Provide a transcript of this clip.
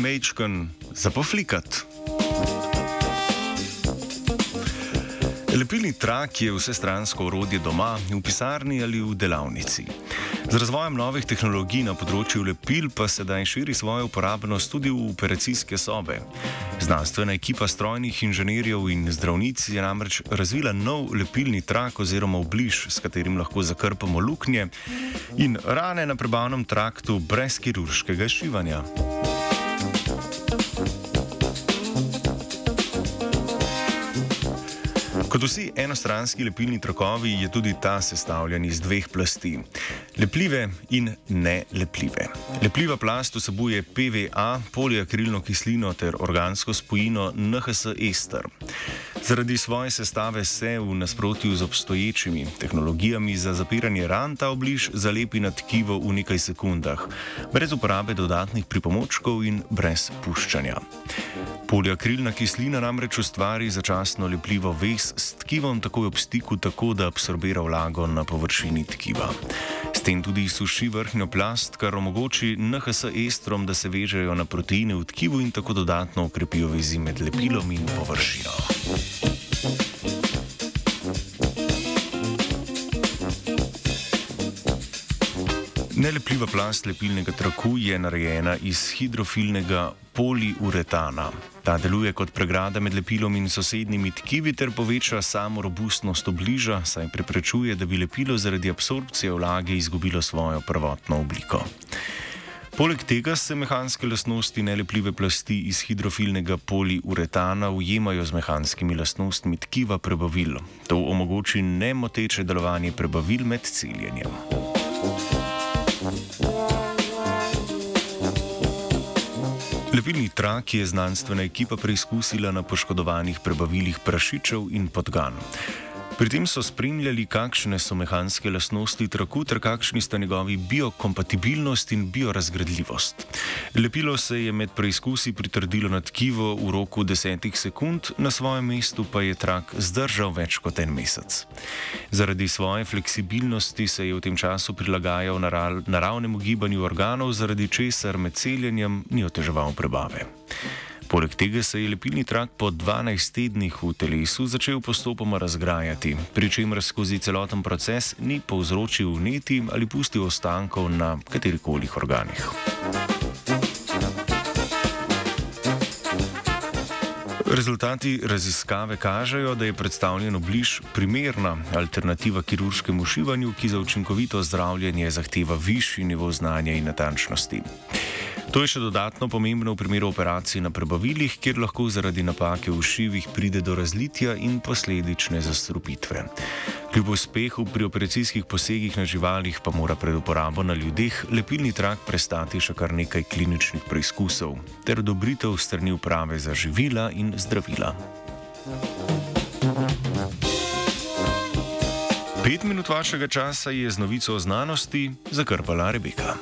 mečken zapoflikat. Lepilni trak je vsestransko urodje doma, v pisarni ali v delavnici. Z razvojem novih tehnologij na področju lepil pa sedaj širi svojo uporabnost tudi v operacijske sobe. Znanstvena ekipa strojnih inženirjev in zdravnic je namreč razvila nov lepilni trak oziroma obliž, s katerim lahko zakrpamo luknje in rane na prebavnem traktu brez kirurškega šivanja. Kot vsi enostranski lepilni trakovi je tudi ta sestavljen iz dveh plasti: lepljive in nelepljive. Lepljiva plast vsebuje PVA, poliakrilno kislino ter organsko spojino NHS ester. Zaradi svoje sestave se v nasprotju z obstoječimi tehnologijami za zapiranje ran ta obliž zalepi na tkivo v nekaj sekundah, brez uporabe dodatnih pripomočkov in brez puščanja. Poliakrilna kislina namreč ustvari začasno lepljivo vez s tkivom takoj ob stiku, tako da absorbira vlago na površini tkiva. S tem tudi suši vrhnjo plast, kar omogoči NHS estrom, da se vežejo na proteine v tkivu in tako dodatno ukrepijo vezi med lepilom in površino. Nelepljiva plast lepilnega traku je narejena iz hidrofilnega poliuretana. Ta deluje kot pregrada med lepilom in sosednjimi tkivi ter poveča samo robustnost obliža, saj preprečuje, da bi lepilo zaradi absorpcije vlage izgubilo svojo prvotno obliko. Poleg tega se mehanske lastnosti nelepljive plasti iz hidrofilnega poliuretana ujemajo z mehanskimi lastnostmi tkiva prebavil. To omogoči nemoteče delovanje prebavil med celjenjem. Lepilni trak je znanstvena ekipa preizkusila na poškodovanih prebavilih prašičev in podgan. Pri tem so spremljali, kakšne so mehanske lastnosti traku ter kakšni sta njegovi biokompatibilnost in biorazgradljivost. Lepilo se je med preizkusi pritrdilo na tkivo v roku desetih sekund, na svojem mestu pa je trak zdržal več kot en mesec. Zaradi svoje fleksibilnosti se je v tem času prilagajal naravnemu gibanju organov, zaradi česar med celjenjem ni oteževal prebave. Poleg tega se je lepilni trak po 12 tednih v telesu začel postopoma razgrajati, pri čemer skozi celoten proces ni povzročil neti ali pustil ostankov na katerikoli organih. Rezultati raziskave kažejo, da je predstavljen obliž primerna alternativa kirurškemu šivanju, ki za učinkovito zdravljenje zahteva višji nivo znanja in natančnosti. To je še dodatno pomembno v primeru operacij na prebavilih, kjer lahko zaradi napake v šivih pride do razlitja in posledične zastrupitve. Kljub uspehu pri operacijskih posegih na živalih pa mora pred uporabo na ljudeh lepilni trak prestati še kar nekaj kliničnih preizkusov ter odobritev strani uprave za živila in zdravila. Pet minut vašega časa je z novico o znanosti zakrpala Rebeka.